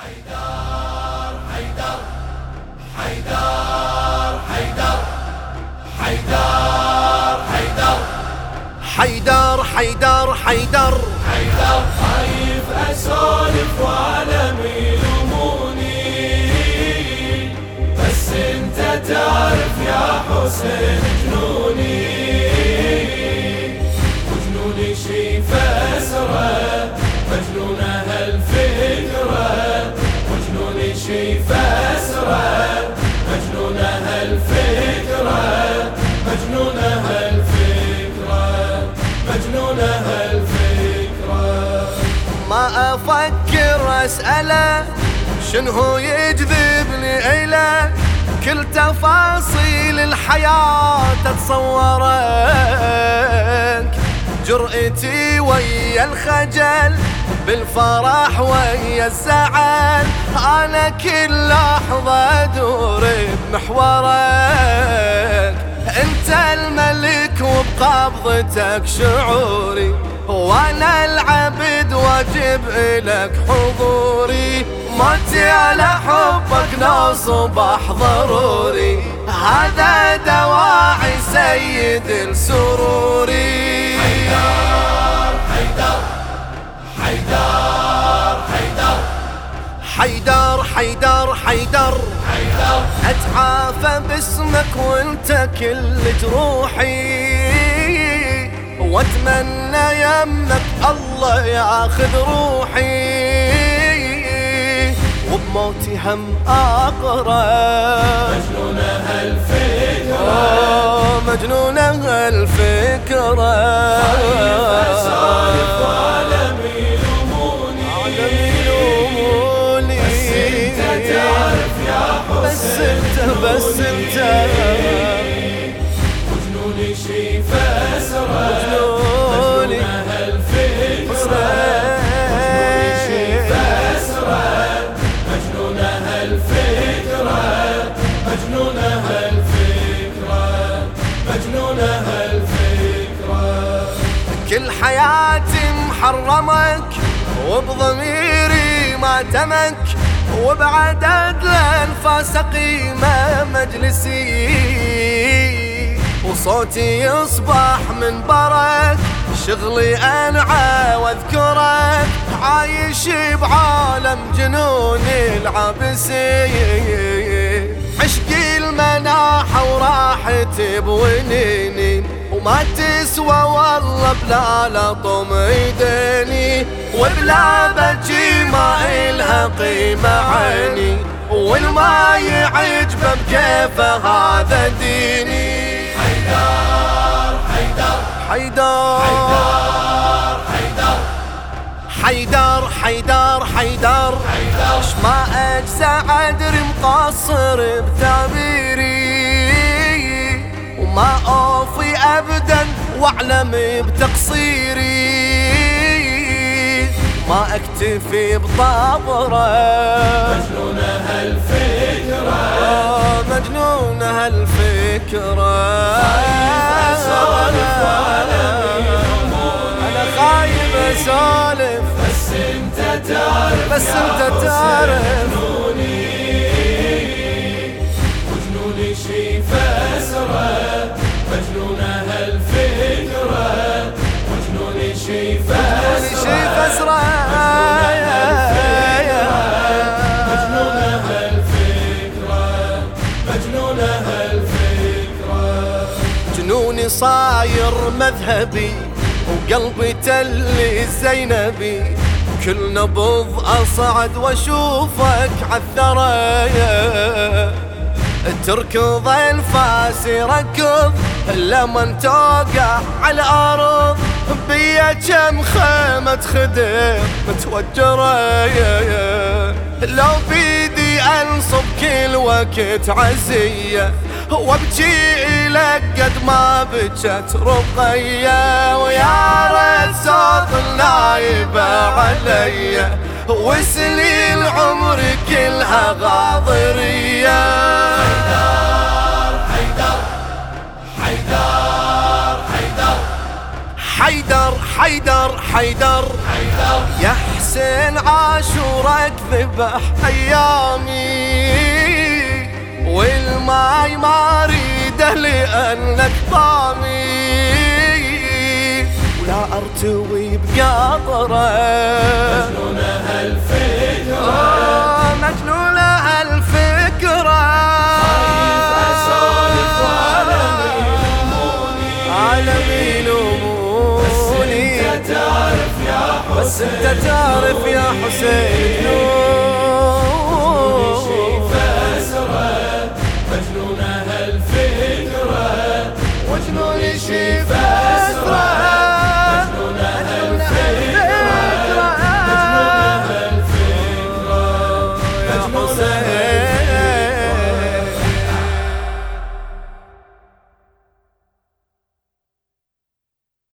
حيدر حيدر حيدر حيدر حيدر حيدر. حيدر حيدر حيدر. حيدر خايف أسولف وعالم يلوموني بس أنت تعرف يا حسين جنوني الفكرة الفكرة الفكرة ما أفكر أسأله شنو يجذبني إله كل تفاصيل الحياة أتصوره جرأتي ويا الخجل بالفرح ويا الزعل. أنا كل لحظة أدور بمحورك. أنت الملك وبقبضتك شعوري. وأنا العبد واجب الك حضوري. موتي على حبك نصبح ضروري. هذا دواعي سيد السروري حيدر حيدر حيدر. حيدر حيدر حيدر أتعافى باسمك وانت كل جروحي واتمنى يمك الله ياخذ روحي. وبموتي هم أقرب. مجنونة هالفكرة. آه، مجنونة هالفكرة. كل حياتي محرمك وبضميري ما تمك وبعدد الانفاس قيمة مجلسي وصوتي يصبح من برك شغلي أنعى وأذكرك عايش بعالم جنون العبسي عشقي المناحة وراحتي بونيني وما تسوى والله بلا لطم ايديني وبلا بجي ما الها قيمة عيني والما يعجبه بكيفه هذا ديني. حيدر حيدر حيدر حيدر حيدر حيدر حيدر ما أجزع ادري مقصر بتعبيري وما أبدا وأعلم بتقصيري. ما أكتفي بطابرة مجنونة هالفكرة. آه، مجنونة هالفكرة. أنا خايف أسولف بس أنت تعرف بس أنت تعرف. هالفكرة مجنون جنوني صاير مذهبي وقلبي تل زينبي. كل نبض أصعد وأشوفك عالثرى تركض الفاس ركض لمن توقع على الأرض بيا كم خيمة خدم متوجرة لو بيدي أنصب كل وقت عزية وأبكي لك قد ما بكت رقية. ويا ريت صوت النايبة عليا وسنين عمري كلها غاضرية. حيدر. يا حسين عاشورك ذبح أيامي. والماي ما أريده لأنك طامي. ولا أرتوي بقطره. مجنون هالفكرة بس انت تعرف يا حسين شي